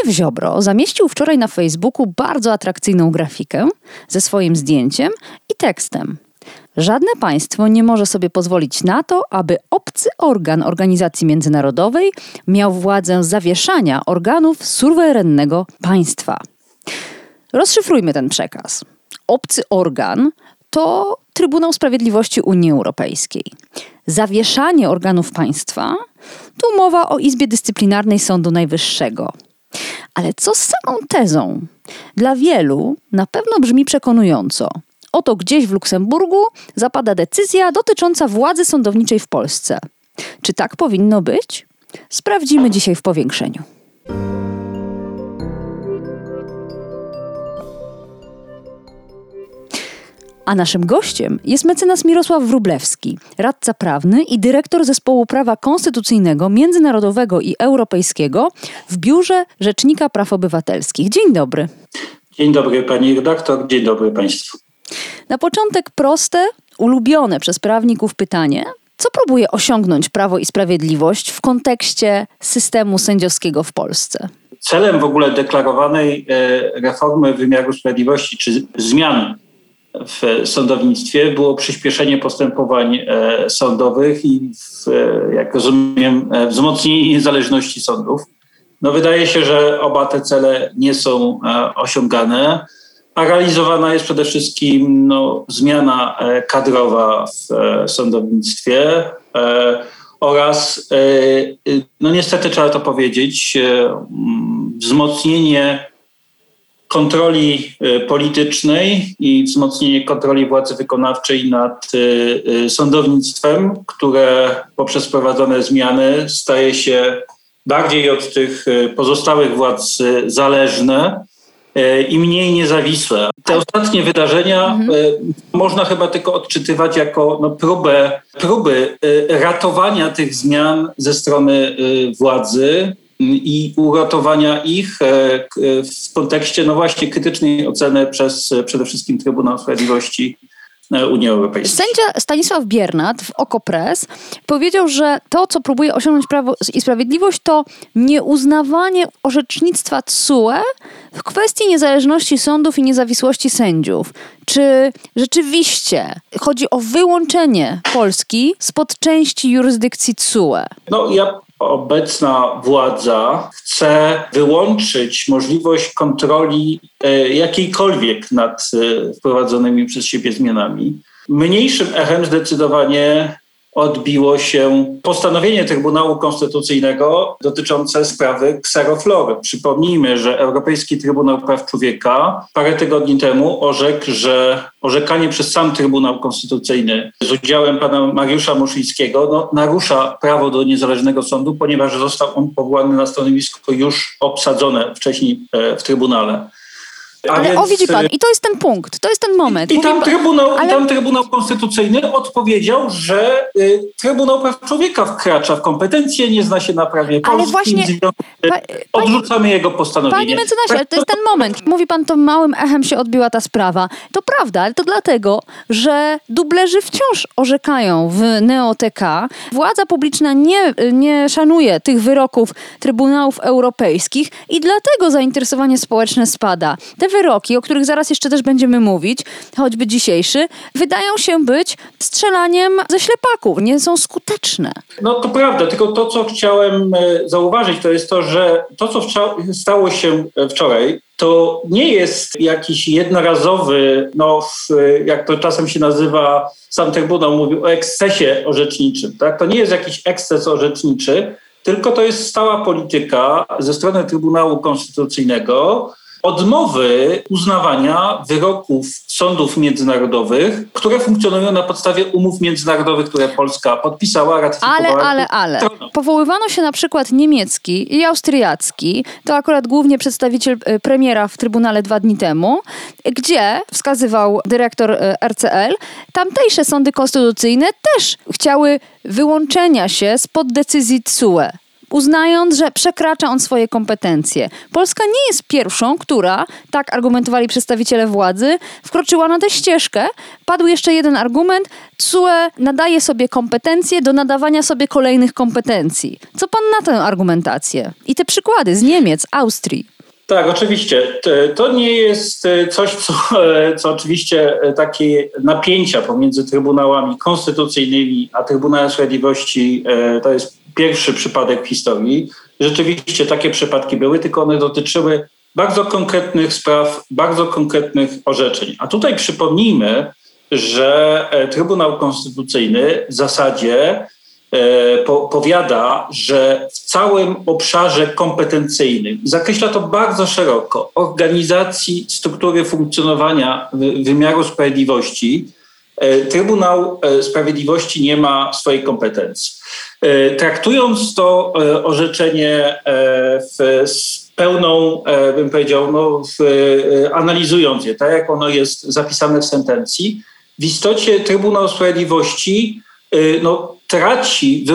Zbigniew Ziobro zamieścił wczoraj na Facebooku bardzo atrakcyjną grafikę ze swoim zdjęciem i tekstem. Żadne państwo nie może sobie pozwolić na to, aby obcy organ organizacji międzynarodowej miał władzę zawieszania organów suwerennego państwa. Rozszyfrujmy ten przekaz. Obcy organ to Trybunał Sprawiedliwości Unii Europejskiej. Zawieszanie organów państwa to mowa o Izbie Dyscyplinarnej Sądu Najwyższego. Ale co z samą tezą? Dla wielu na pewno brzmi przekonująco. Oto gdzieś w Luksemburgu zapada decyzja dotycząca władzy sądowniczej w Polsce. Czy tak powinno być? Sprawdzimy dzisiaj w powiększeniu. A naszym gościem jest mecenas Mirosław Wrublewski, radca prawny i dyrektor Zespołu Prawa Konstytucyjnego, Międzynarodowego i Europejskiego w Biurze Rzecznika Praw Obywatelskich. Dzień dobry. Dzień dobry pani redaktor, dzień dobry państwu. Na początek proste, ulubione przez prawników pytanie. Co próbuje osiągnąć Prawo i Sprawiedliwość w kontekście systemu sędziowskiego w Polsce? Celem w ogóle deklarowanej e, reformy wymiaru sprawiedliwości czy zmian w sądownictwie było przyspieszenie postępowań e, sądowych i, w, e, jak rozumiem, wzmocnienie niezależności sądów. No wydaje się, że oba te cele nie są osiągane a realizowana jest przede wszystkim no, zmiana e, kadrowa w e, sądownictwie e, oraz, no niestety trzeba to powiedzieć, wzmocnienie kontroli politycznej i wzmocnienie kontroli władzy wykonawczej nad sądownictwem, które poprzez wprowadzone zmiany staje się bardziej od tych pozostałych władz zależne i mniej niezawisłe. Te ostatnie wydarzenia mhm. Można chyba tylko odczytywać jako no, próbę, próby ratowania tych zmian ze strony władzy i uratowania ich w kontekście no właśnie krytycznej oceny przez przede wszystkim Trybunał Sprawiedliwości Unii Europejskiej. Sędzia Stanisław Biernat w Okopres powiedział, że to, co próbuje osiągnąć Prawo i Sprawiedliwość, to nieuznawanie orzecznictwa TSUE w kwestii niezależności sądów i niezawisłości sędziów. Czy rzeczywiście chodzi o wyłączenie Polski spod części jurysdykcji TSUE? No ja obecna władza chce wyłączyć możliwość kontroli e, jakiejkolwiek nad e, wprowadzonymi przez siebie zmianami. Mniejszym echem zdecydowanie odbiło się postanowienie Trybunału Konstytucyjnego dotyczące sprawy Xeroflory. Przypomnijmy, że Europejski Trybunał Praw Człowieka parę tygodni temu orzekł, że orzekanie przez sam Trybunał Konstytucyjny z udziałem pana Mariusza Muszyńskiego no, narusza prawo do niezależnego sądu, ponieważ został on powołany na stanowisko już obsadzone wcześniej e, w Trybunale. Ale więc, o widzi pan, i to jest ten punkt, to jest ten moment. I, i tam, trybunał, ale... tam Trybunał Konstytucyjny odpowiedział, że y, Trybunał Praw Człowieka wkracza w kompetencje, nie zna się na prawie polskim, ale właśnie, pa, odrzucamy jego postanowienie. Panie mecenasie, tak, to jest ten moment. Mówi pan, to małym echem się odbiła ta sprawa. To prawda, ale to dlatego, że dublerzy wciąż orzekają w NeoTK. Władza publiczna nie, nie szanuje tych wyroków Trybunałów Europejskich i dlatego zainteresowanie społeczne spada. Te wyroki, o których zaraz jeszcze też będziemy mówić, choćby dzisiejszy, wydają się być strzelaniem ze ślepaków, nie są skuteczne. No to prawda, tylko to, co chciałem e, zauważyć, to jest to, że to, co stało się wczoraj, to nie jest jakiś jednorazowy, no, jak to czasem się nazywa, sam Trybunał mówił o ekscesie orzeczniczym. Tak? To nie jest jakiś eksces orzeczniczy, tylko to jest stała polityka ze strony Trybunału Konstytucyjnego, odmowy uznawania wyroków sądów międzynarodowych, które funkcjonują na podstawie umów międzynarodowych, które Polska podpisała, ratyfikowała. Ale, ale, ale. Powoływano się na przykład niemiecki i austriacki, to akurat głównie przedstawiciel e, premiera w Trybunale dwa dni temu, gdzie wskazywał dyrektor e, RCL, tamtejsze sądy konstytucyjne też chciały wyłączenia się spod decyzji TSUE uznając, że przekracza on swoje kompetencje. Polska nie jest pierwszą, która, tak argumentowali przedstawiciele władzy, wkroczyła na tę ścieżkę. Padł jeszcze jeden argument. CUE nadaje sobie kompetencje do nadawania sobie kolejnych kompetencji. Co pan na tę argumentację? I te przykłady z Niemiec, Austrii. Tak, oczywiście. To nie jest e, coś, co, e, co oczywiście e, takie napięcia pomiędzy Trybunałami Konstytucyjnymi a Trybunałem Sprawiedliwości to jest pierwszy przypadek w historii. Rzeczywiście takie przypadki były, tylko one dotyczyły bardzo konkretnych spraw, bardzo konkretnych orzeczeń. A tutaj przypomnijmy, że Trybunał Konstytucyjny w zasadzie E, po, powiada, że w całym obszarze kompetencyjnym, zakreśla to bardzo szeroko, organizacji, struktury funkcjonowania wymiaru sprawiedliwości, e, Trybunał e, Sprawiedliwości nie ma swojej kompetencji. Traktując to orzeczenie w, pełną, bym powiedział, no, w, analizując je, tak jak ono jest zapisane w sentencji, w istocie Trybunał Sprawiedliwości no, traci,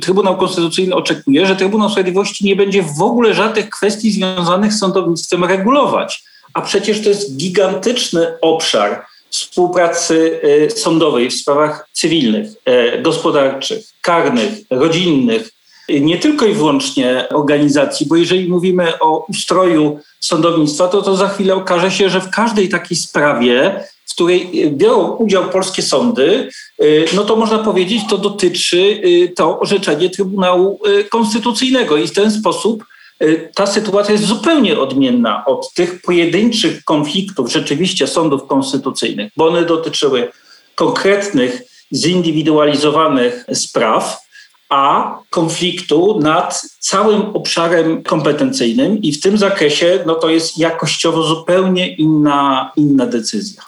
Trybunał Konstytucyjny oczekuje, że Trybunał Sprawiedliwości nie będzie w ogóle żadnych kwestii związanych z sądownictwem regulować. A przecież to jest gigantyczny obszar współpracy y, sądowej w sprawach cywilnych, y, gospodarczych, karnych, rodzinnych, nie tylko i wyłącznie organizacji, bo jeżeli mówimy o ustroju sądownictwa, to to za chwilę okaże się, że w każdej takiej sprawie której biorą udział polskie sądy, y, no to można powiedzieć, to dotyczy y, to orzeczenie Trybunału y, Konstytucyjnego i w ten sposób ta sytuacja jest zupełnie odmienna od tych pojedynczych konfliktów rzeczywiście sądów konstytucyjnych, bo one dotyczyły konkretnych, zindywidualizowanych spraw, a konfliktu nad całym obszarem kompetencyjnym i w tym zakresie no to jest jakościowo zupełnie inna, inna decyzja.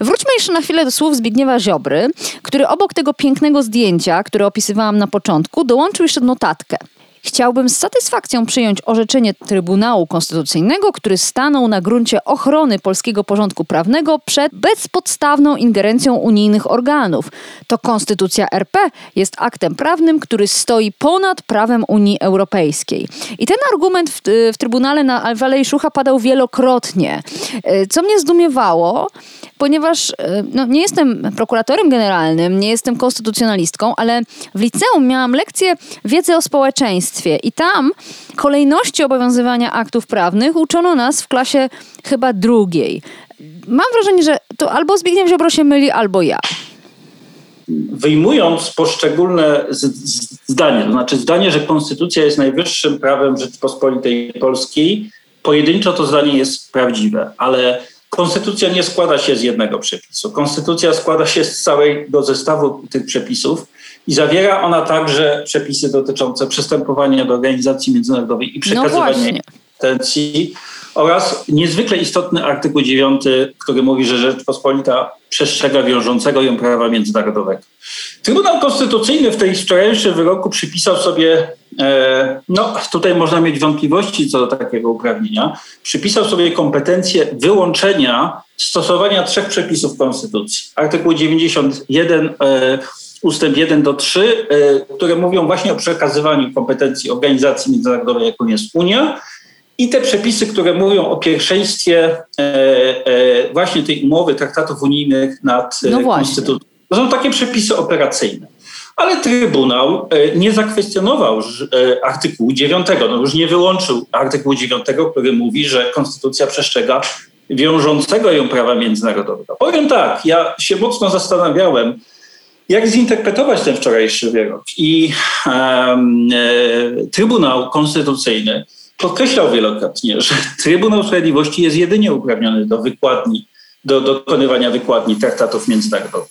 Wróćmy jeszcze na chwilę do słów Zbigniewa Ziobry, który obok tego pięknego zdjęcia, które opisywałam na początku, dołączył jeszcze notatkę. Chciałbym z satysfakcją przyjąć orzeczenie Trybunału Konstytucyjnego, który stanął na gruncie ochrony polskiego porządku prawnego przed bezpodstawną ingerencją unijnych organów. To Konstytucja RP jest aktem prawnym, który stoi ponad prawem Unii Europejskiej. I ten argument w, w Trybunale na Alwalej Szucha padał wielokrotnie. E, co mnie zdumiewało, ponieważ e, no, nie jestem prokuratorem generalnym, nie jestem konstytucjonalistką, ale w liceum miałam lekcję wiedzy o społeczeństwie i tam kolejności obowiązywania aktów prawnych uczono nas w klasie chyba drugiej. Mam wrażenie, że to albo Zbigniew Ziobro się myli, albo ja wyjmując poszczególne zdanie, to znaczy zdanie, że konstytucja jest najwyższym prawem Rzeczypospolitej Polskiej, pojedynczo to zdanie jest prawdziwe, ale Konstytucja nie składa się z jednego przepisu. Konstytucja składa się z całego zestawu tych przepisów i zawiera ona także przepisy dotyczące przystępowania do organizacji międzynarodowej i przekazywania no kompetencji oraz niezwykle istotny artykuł 9, który mówi, że Rzeczpospolita przestrzega wiążącego ją prawa międzynarodowego. Trybunał Konstytucyjny w tej wczorajszym wyroku przypisał sobie, e, no tutaj można mieć wątpliwości co do takiego uprawnienia, przypisał sobie kompetencję wyłączenia stosowania trzech przepisów Konstytucji. Artykuł 91 e, ustęp 1 do 3, e, które mówią właśnie o przekazywaniu kompetencji organizacji międzynarodowej, jaką jest Unia, i te przepisy, które mówią o pierwszeństwie e, e, właśnie tej umowy traktatów unijnych nad e, no konstytucją. To są takie przepisy operacyjne. Ale Trybunał nie zakwestionował artykułu 9, no już nie wyłączył artykułu 9, który mówi, że konstytucja przestrzega wiążącego ją prawa międzynarodowego. Powiem tak, ja się mocno zastanawiałem, jak zinterpretować ten wczorajszy wyrok. I um, e, Trybunał Konstytucyjny podkreślał wielokrotnie, że Trybunał Sprawiedliwości jest jedynie uprawniony do wykładni do dokonywania wykładni traktatów międzynarodowych,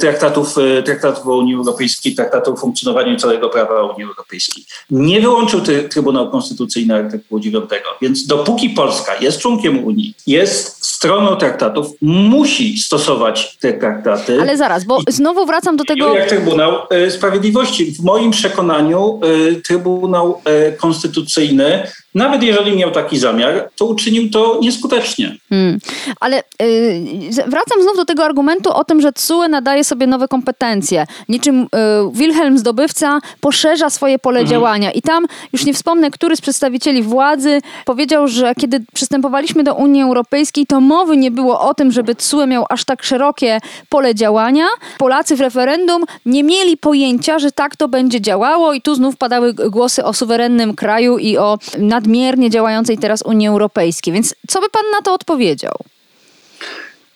traktatów, e, traktatów o Unii Europejskiej, traktatów o funkcjonowaniu całego prawa Unii Europejskiej. Nie wyłączył Trybunał Konstytucyjny artykułu 9, więc dopóki Polska jest członkiem Unii, jest stroną traktatów, musi stosować te traktaty. Ale zaraz, bo znowu wracam do tego... Jak Trybunał e, Sprawiedliwości. W moim przekonaniu e, Trybunał Konstytucyjny nawet jeżeli miał taki zamiar, to uczynił to nieskutecznie. Hmm. Ale yy, wracam znów do tego argumentu o tym, że TSUE nadaje sobie nowe kompetencje. Niczym yy, Wilhelm Zdobywca poszerza swoje pole mhm. działania. I tam, już nie wspomnę, który z przedstawicieli władzy powiedział, że kiedy przystępowaliśmy do Unii Europejskiej, to mowy nie było o tym, żeby TSUE miał aż tak szerokie pole działania. Polacy w referendum nie mieli pojęcia, że tak to będzie działało i tu znów padały głosy o suwerennym kraju i o nad nadmiernie działającej teraz Unii Europejskiej. Więc co by pan na to odpowiedział?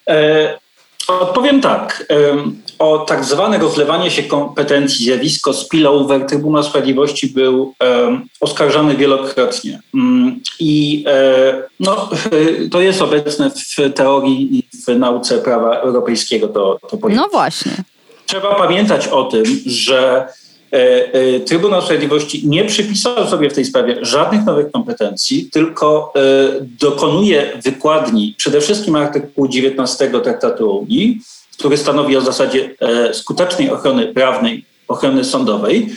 E, odpowiem tak. O tak zwane rozlewanie się kompetencji, zjawisko spillover Trybunał Sprawiedliwości był e, oskarżany wielokrotnie. Mm, I e, no, to jest obecne w teorii i w nauce prawa europejskiego. To, to no właśnie. Trzeba pamiętać o tym, że Trybunał Sprawiedliwości nie przypisał sobie w tej sprawie żadnych nowych kompetencji, tylko e, dokonuje wykładni przede wszystkim artykułu 19 Traktatu Unii, który stanowi o zasadzie skutecznej ochrony prawnej, ochrony sądowej,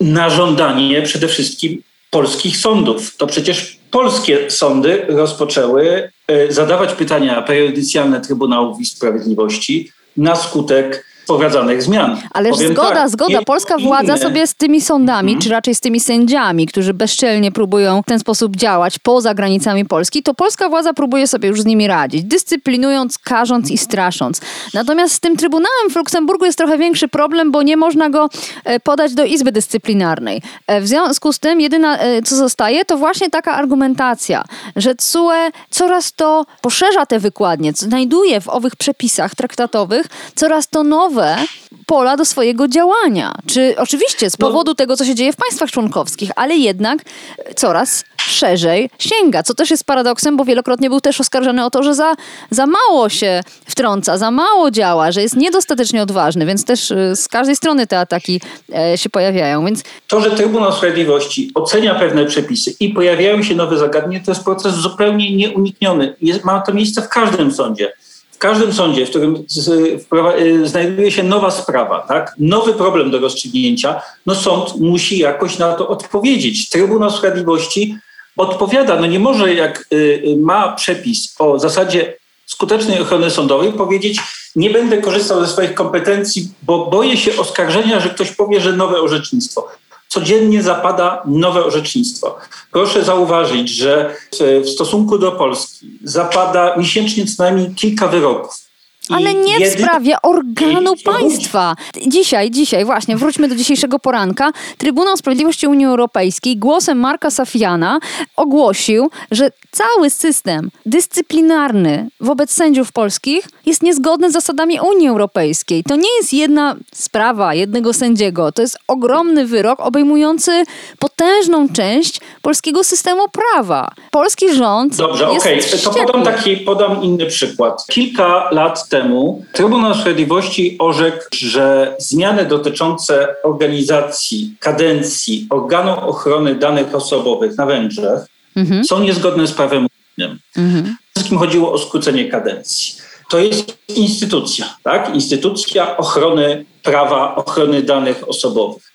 na żądanie przede wszystkim polskich sądów. To przecież polskie sądy rozpoczęły zadawać pytania prejudycjalne Trybunałów i Sprawiedliwości na skutek wprowadzanych zmian. Ależ Powiem zgoda, tak, zgoda. Polska władza sobie z tymi sądami, hmm. czy raczej z tymi sędziami, którzy bezczelnie próbują w ten sposób działać poza granicami Polski, to polska władza próbuje sobie już z nimi radzić, dyscyplinując, karząc i strasząc. Natomiast z tym Trybunałem w Luksemburgu jest trochę większy problem, bo nie można go e, podać do Izby Dyscyplinarnej. E, w związku z tym jedyna, e, co zostaje, to właśnie taka argumentacja, że CUE coraz to poszerza te wykładnie, znajduje w owych przepisach traktatowych coraz to nowe nowe pola do swojego działania. Czy oczywiście z no. powodu no. tego, co się dzieje w państwach członkowskich, ale jednak coraz szerzej sięga, co też jest paradoksem, bo wielokrotnie był też oskarżany o to, że za, za mało się wtrąca, za mało działa, że jest niedostatecznie odważny, więc też y, z każdej strony te ataki e, się pojawiają. Więc... To, że Trybunał Sprawiedliwości ocenia pewne przepisy i pojawiają się nowe zagadnienia, to jest proces zupełnie nieunikniony. Jest, ma to miejsce w każdym sądzie każdym sądzie, w którym y, znajduje się nowa sprawa, tak, nowy problem do rozstrzygnięcia, no sąd musi jakoś na to odpowiedzieć. Trybunał Sprawiedliwości odpowiada, no nie może jak y, y, ma przepis o zasadzie skutecznej ochrony sądowej powiedzieć, nie będę korzystał ze swoich kompetencji, bo boję się oskarżenia, że ktoś powie, że nowe orzecznictwo codziennie zapada nowe orzecznictwo. Proszę zauważyć, że w stosunku do Polski zapada miesięcznie co najmniej kilka wyroków. Ale nie w sprawie organu państwa. Dzisiaj, dzisiaj, właśnie, wróćmy do dzisiejszego poranka. Trybunał Sprawiedliwości Unii Europejskiej głosem Marka Safiana ogłosił, że cały system dyscyplinarny wobec sędziów polskich jest niezgodny z zasadami Unii Europejskiej. To nie jest jedna sprawa jednego sędziego. To jest ogromny wyrok obejmujący potężną część polskiego systemu prawa. Polski rząd. Dobrze, okej. Okay. To podam taki, podam inny przykład. Kilka lat temu temu Trybunał Sprawiedliwości orzekł, że zmiany dotyczące organizacji, kadencji organu ochrony danych osobowych na Węgrzech mhm. są niezgodne z prawem unijnym. Mhm. Wszystkim chodziło o skrócenie kadencji. To jest instytucja, tak? Instytucja ochrony prawa, ochrony danych osobowych.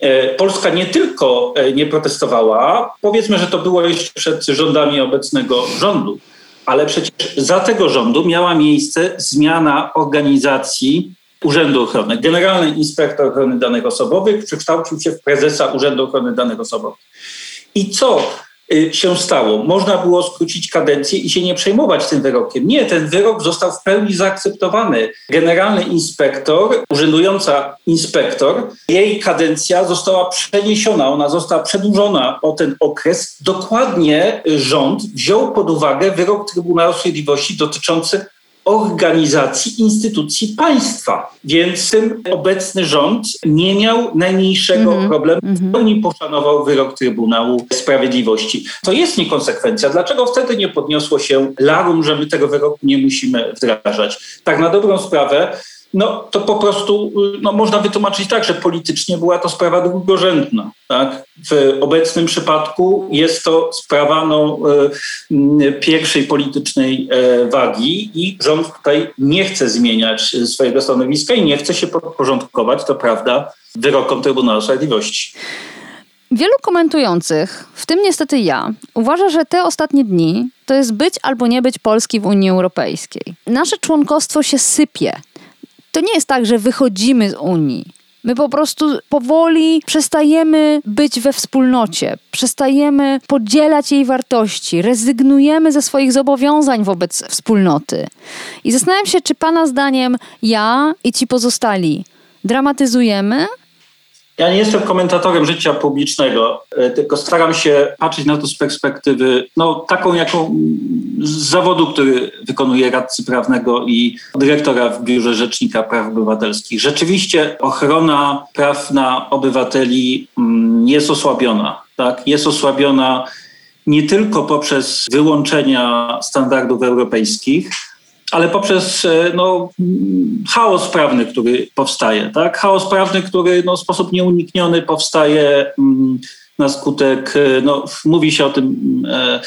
E, Polska nie tylko e, nie protestowała, powiedzmy, że to było jeszcze przed rządami obecnego rządu, ale przecież za tego rządu miała miejsce zmiana organizacji Urzędu Ochrony. Generalny Inspektor Ochrony Danych Osobowych przekształcił się w prezesa Urzędu Ochrony Danych Osobowych. I co się stało. Można było skrócić kadencję i się nie przejmować tym wyrokiem. Nie, ten wyrok został w pełni zaakceptowany. Generalny inspektor, urzędująca inspektor, jej kadencja została przeniesiona, ona została przedłużona o ten okres. Dokładnie rząd wziął pod uwagę wyrok Trybunału Sprawiedliwości dotyczący organizacji instytucji państwa. Więc tym obecny rząd nie miał najmniejszego mm -hmm. problemu. W pełni poszanował wyrok Trybunału Sprawiedliwości. To jest niekonsekwencja. Dlaczego wtedy nie podniosło się larum, że my tego wyroku nie musimy wdrażać? Tak na dobrą sprawę no to po prostu no, można wytłumaczyć tak, że politycznie była to sprawa drugorzędna. Tak? W obecnym przypadku jest to sprawa no, e, pierwszej politycznej e, wagi i rząd tutaj nie chce zmieniać swojego stanowiska i nie chce się podporządkować, to prawda, wyrokom Trybunału Sprawiedliwości. Wielu komentujących, w tym niestety ja, uważa, że te ostatnie dni to jest być albo nie być Polski w Unii Europejskiej. Nasze członkostwo się sypie to nie jest tak, że wychodzimy z Unii. My po prostu powoli przestajemy być we wspólnocie, przestajemy podzielać jej wartości, rezygnujemy ze swoich zobowiązań wobec wspólnoty. I zastanawiam się, czy Pana zdaniem ja i ci pozostali dramatyzujemy, ja nie jestem komentatorem życia publicznego, e, tylko staram się patrzeć na to z perspektywy, no, taką jaką z zawodu, który wykonuje radcy prawnego i dyrektora w Biurze Rzecznika Praw Obywatelskich. Rzeczywiście ochrona praw na obywateli jest osłabiona. Tak? Jest osłabiona nie tylko poprzez wyłączenia standardów europejskich, ale poprzez e, no, chaos prawny, który powstaje. Tak? Chaos prawny, który no, w sposób nieunikniony powstaje mm, na skutek, e, no, mówi się o tym, e,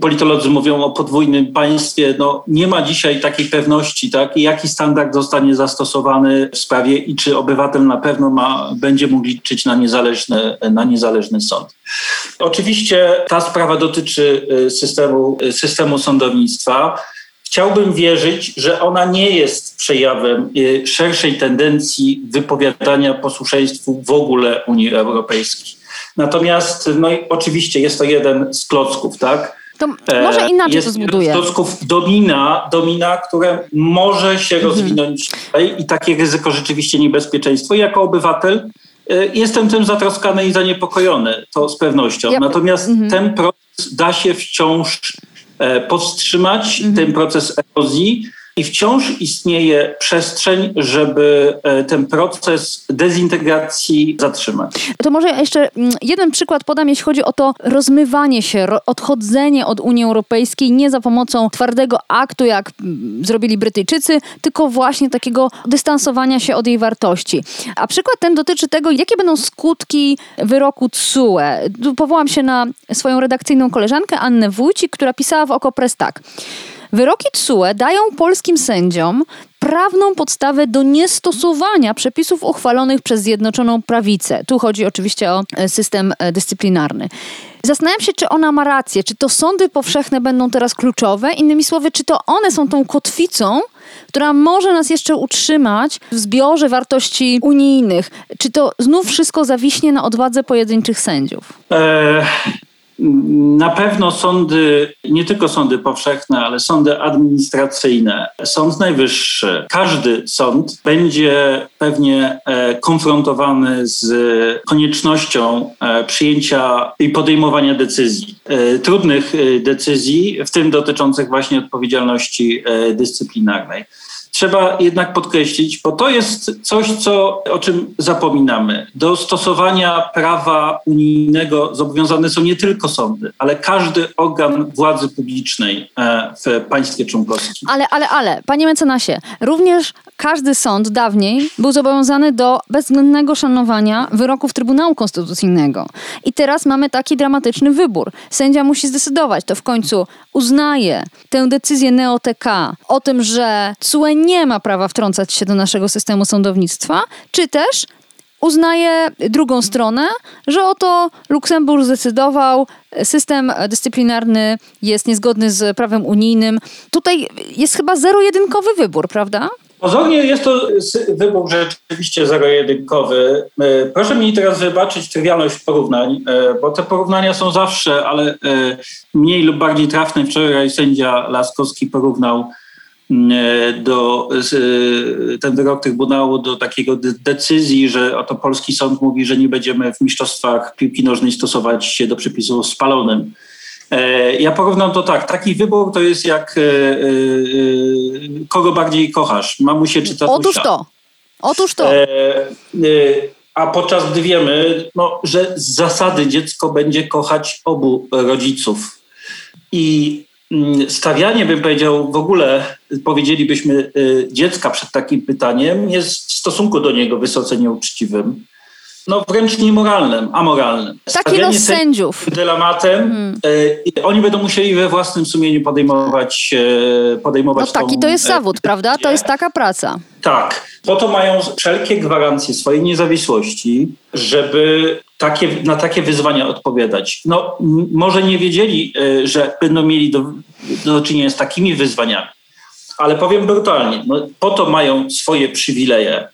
politolodzy mówią o podwójnym państwie. No, nie ma dzisiaj takiej pewności, tak? jaki standard zostanie zastosowany w sprawie i czy obywatel na pewno ma, będzie mógł liczyć na niezależny, na niezależny sąd. Oczywiście ta sprawa dotyczy systemu, systemu sądownictwa. Chciałbym wierzyć, że ona nie jest przejawem y, szerszej tendencji wypowiadania posłuszeństwu w ogóle Unii Europejskiej. Natomiast, no i oczywiście jest to jeden z klocków, tak? To może e, inaczej jest to zbuduje. klocków domina, domina, które może się mhm. rozwinąć i takie ryzyko rzeczywiście niebezpieczeństwo. Jako obywatel y, jestem tym zatroskany i zaniepokojony, to z pewnością. Ja, Natomiast mhm. ten proces da się wciąż powstrzymać mhm. ten proces erozji i wciąż istnieje przestrzeń, żeby e, ten proces dezintegracji zatrzymać. To może jeszcze mm, jeden przykład podam, jeśli chodzi o to rozmywanie się, odchodzenie od Unii Europejskiej nie za pomocą twardego aktu, jak mm, zrobili Brytyjczycy, tylko właśnie takiego dystansowania się od jej wartości. A przykład ten dotyczy tego, jakie będą skutki wyroku TSUE. Powołam się na swoją redakcyjną koleżankę Annę Wójcik, która pisała w Okopres tak. Wyroki TSUE dają polskim sędziom prawną podstawę do niestosowania przepisów uchwalonych przez Zjednoczoną Prawicę. Tu chodzi oczywiście o e, system e, dyscyplinarny. Zastanawiam się, czy ona ma rację, czy to sądy powszechne będą teraz kluczowe, innymi słowy, czy to one są tą kotwicą, która może nas jeszcze utrzymać w zbiorze wartości unijnych. Czy to znów wszystko zawiśnie na odwadze pojedynczych sędziów? Eee, na pewno sądy, nie tylko sądy powszechne, ale sądy administracyjne, Sąd Najwyższy, każdy sąd będzie pewnie e, konfrontowany z koniecznością e, przyjęcia i podejmowania decyzji, e, trudnych decyzji, w tym dotyczących właśnie odpowiedzialności dyscyplinarnej trzeba jednak podkreślić, bo to jest coś, co, o czym zapominamy. Do stosowania prawa unijnego zobowiązane są nie tylko sądy, ale każdy organ władzy publicznej e, w państwie członkowskim. Ale, ale, ale, panie mecenasie, również każdy sąd dawniej był zobowiązany do bezwzględnego szanowania wyroków Trybunału Konstytucyjnego. I teraz mamy taki dramatyczny wybór. Sędzia musi zdecydować, to w końcu uznaje tę decyzję NeoTK o tym, że CUE nie ma prawa wtrącać się do naszego systemu sądownictwa, czy też uznaje drugą stronę, że oto Luksemburg zdecydował, system dyscyplinarny jest niezgodny z prawem unijnym. Tutaj jest chyba zero-jedynkowy wybór, prawda? Pozornie jest to wybór rzeczywiście zero-jedynkowy. E, proszę mi teraz wybaczyć trywialność porównań, e, bo te porównania są zawsze, ale e, mniej lub bardziej trafne. Wczoraj sędzia Laskowski porównał do, ten wyrok Trybunału do takiego decyzji, że oto polski sąd mówi, że nie będziemy w mistrzostwach piłki nożnej stosować się do przepisów o spalonym E, ja porównam to tak. Taki wybór to jest jak e, kogo bardziej kochasz, mamusie czy tatusia. Otóż to. Otóż to. A podczas gdy wiemy, no, że z zasady dziecko będzie kochać obu rodziców. I stawianie, bym powiedział, w ogóle powiedzielibyśmy dziecka przed takim pytaniem jest w stosunku do niego wysoce nieuczciwym no wręcz niemoralnym, amoralnym. Taki los sędziów. Dylematem. Hmm. E, oni będą musieli we własnym sumieniu podejmować, e, podejmować No taki tą, to jest e, zawód, prawda? To jest taka praca. Tak. Po to mają wszelkie gwarancje swojej niezawisłości, żeby takie, na takie wyzwania odpowiadać. No, może nie wiedzieli, e, że będą mieli do, do czynienia z takimi wyzwaniami, ale powiem brutalnie, no, po to mają swoje przywileje,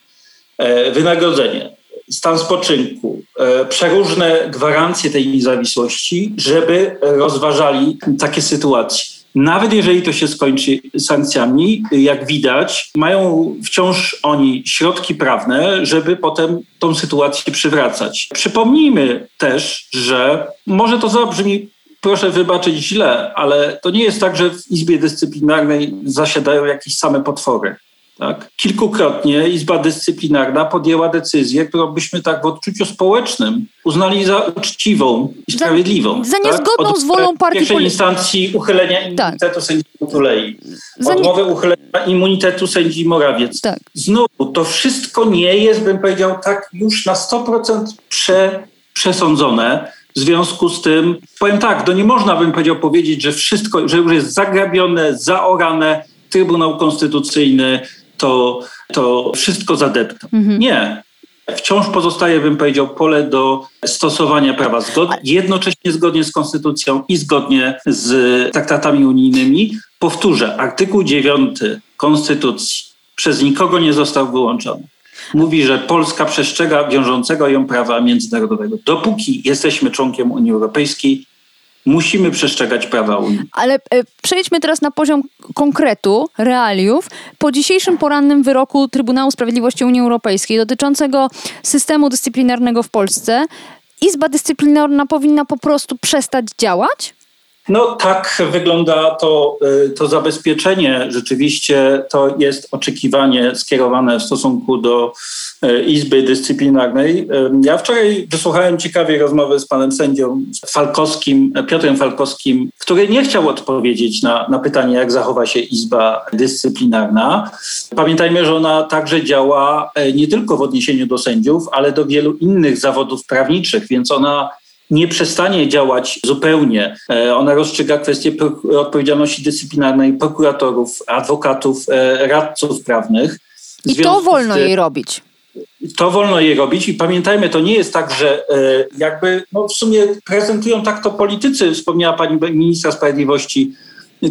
e, wynagrodzenie, stan spoczynku, e, przeróżne gwarancje tej niezawisłości, żeby rozważali takie sytuacje. Nawet jeżeli to się skończy sankcjami, jak widać, mają wciąż oni środki prawne, żeby potem tą sytuację przywracać. Przypomnijmy też, że może to zabrzmi proszę wybaczyć źle, ale to nie jest tak, że w Izbie Dyscyplinarnej zasiadają jakieś same potwory. Tak? Kilkukrotnie Izba Dyscyplinarna podjęła decyzję, którą byśmy tak w odczuciu społecznym uznali za uczciwą i sprawiedliwą. Za, za niezgodną tak? z wolą partii pierwszej instancji uchylenia tak. immunitetu tak. sędzi Tulei. Odmowę nie... uchylenia immunitetu sędzi Morawiec. Tak. Znowu, to wszystko nie jest, bym powiedział, tak już na 100% prze, przesądzone. W związku z tym, powiem tak, to nie można bym powiedział powiedzieć, że wszystko, że już jest zagrabione, zaorane, Trybunał Konstytucyjny to, to wszystko zadeptał. Mhm. Nie. Wciąż pozostaje, bym powiedział, pole do stosowania prawa zgod jednocześnie zgodnie z konstytucją i zgodnie z traktatami unijnymi. Powtórzę, artykuł 9 konstytucji przez nikogo nie został wyłączony. Mówi, że Polska przestrzega wiążącego ją prawa międzynarodowego. Dopóki jesteśmy członkiem Unii Europejskiej, musimy przestrzegać prawa Unii. Ale e, przejdźmy teraz na poziom konkretu, realiów. Po dzisiejszym porannym wyroku Trybunału Sprawiedliwości Unii Europejskiej dotyczącego systemu dyscyplinarnego w Polsce, Izba Dyscyplinarna powinna po prostu przestać działać? No tak wygląda to, y, to zabezpieczenie. Rzeczywiście to jest oczekiwanie skierowane w stosunku do y, Izby Dyscyplinarnej. Ja wczoraj wysłuchałem ciekawej rozmowy z panem sędzią Falkowskim, Piotrem Falkowskim, który nie chciał odpowiedzieć na, na pytanie, jak zachowa się Izba Dyscyplinarna. Pamiętajmy, że ona także działa nie tylko w odniesieniu do sędziów, ale do wielu innych zawodów prawniczych, więc ona nie przestanie działać zupełnie. E, ona rozstrzyga kwestie odpowiedzialności dyscyplinarnej prokuratorów, adwokatów, e, radców prawnych. I to wolno jej robić. To wolno jej robić i pamiętajmy, to nie jest tak, że e, jakby no w sumie prezentują tak to politycy, wspomniała pani ministra sprawiedliwości,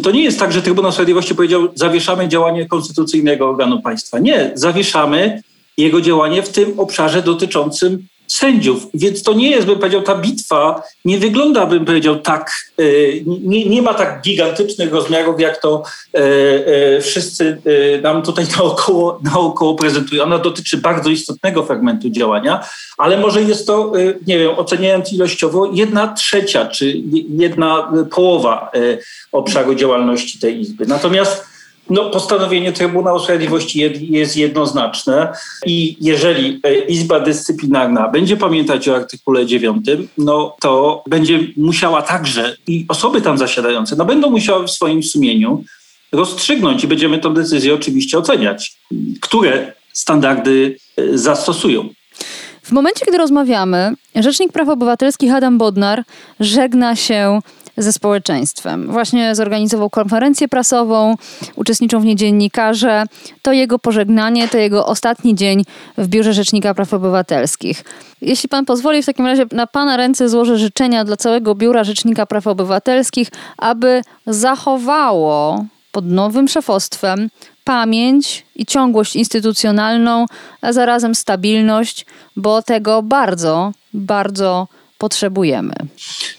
to nie jest tak, że Trybunał Sprawiedliwości powiedział, zawieszamy działanie konstytucyjnego organu państwa. Nie, zawieszamy jego działanie w tym obszarze dotyczącym sędziów. Więc to nie jest, bym powiedział, ta bitwa nie wygląda, bym powiedział, tak, e, nie, nie ma tak gigantycznych rozmiarów, jak to e, e, wszyscy nam tutaj naokoło, naokoło prezentują. Ona dotyczy bardzo istotnego fragmentu działania, ale może jest to, nie wiem, oceniając ilościowo, jedna trzecia czy jedna połowa obszaru działalności tej Izby. Natomiast no, postanowienie Trybunału Sprawiedliwości jest jednoznaczne i jeżeli e, Izba Dyscyplinarna będzie pamiętać o artykule 9, no to będzie musiała także i osoby tam zasiadające, no będą musiały w swoim sumieniu rozstrzygnąć i będziemy tę decyzję oczywiście oceniać, które standardy e, zastosują. W momencie, kiedy rozmawiamy, Rzecznik Praw Obywatelskich Adam Bodnar żegna się ze społeczeństwem. Właśnie zorganizował konferencję prasową, uczestniczą w niej dziennikarze. To jego pożegnanie, to jego ostatni dzień w Biurze Rzecznika Praw Obywatelskich. Jeśli pan pozwoli, w takim razie na pana ręce złożę życzenia dla całego Biura Rzecznika Praw Obywatelskich, aby zachowało pod nowym szefostwem pamięć i ciągłość instytucjonalną, a zarazem stabilność, bo tego bardzo, bardzo potrzebujemy.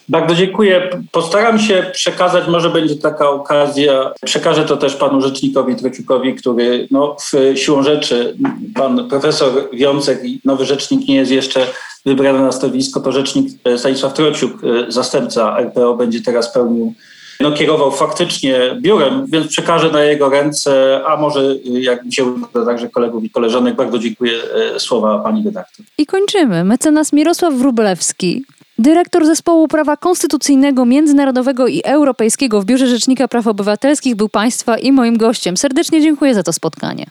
Bardzo dziękuję. Postaram się przekazać, może będzie taka okazja, przekażę to też panu rzecznikowi Trociukowi, który no, w siłą rzeczy, pan profesor Wiącek i nowy rzecznik nie jest jeszcze wybrany na stanowisko, to rzecznik Stanisław Trociuk, zastępca RPO, będzie teraz pełnił no, kierował faktycznie biurem, więc przekażę na jego ręce, a może jak mi się uda także kolegów i koleżanek. Bardzo dziękuję słowa pani redaktor. I kończymy. Mecenas Mirosław Wróblewski, dyrektor Zespołu Prawa Konstytucyjnego, Międzynarodowego i Europejskiego w Biurze Rzecznika Praw Obywatelskich był Państwa i moim gościem. Serdecznie dziękuję za to spotkanie.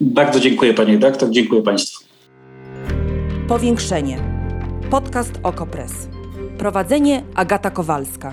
Bardzo dziękuję Pani redaktor, dziękuję Państwu. Powiększenie. Podcast Okopres. Prowadzenie Agata Kowalska.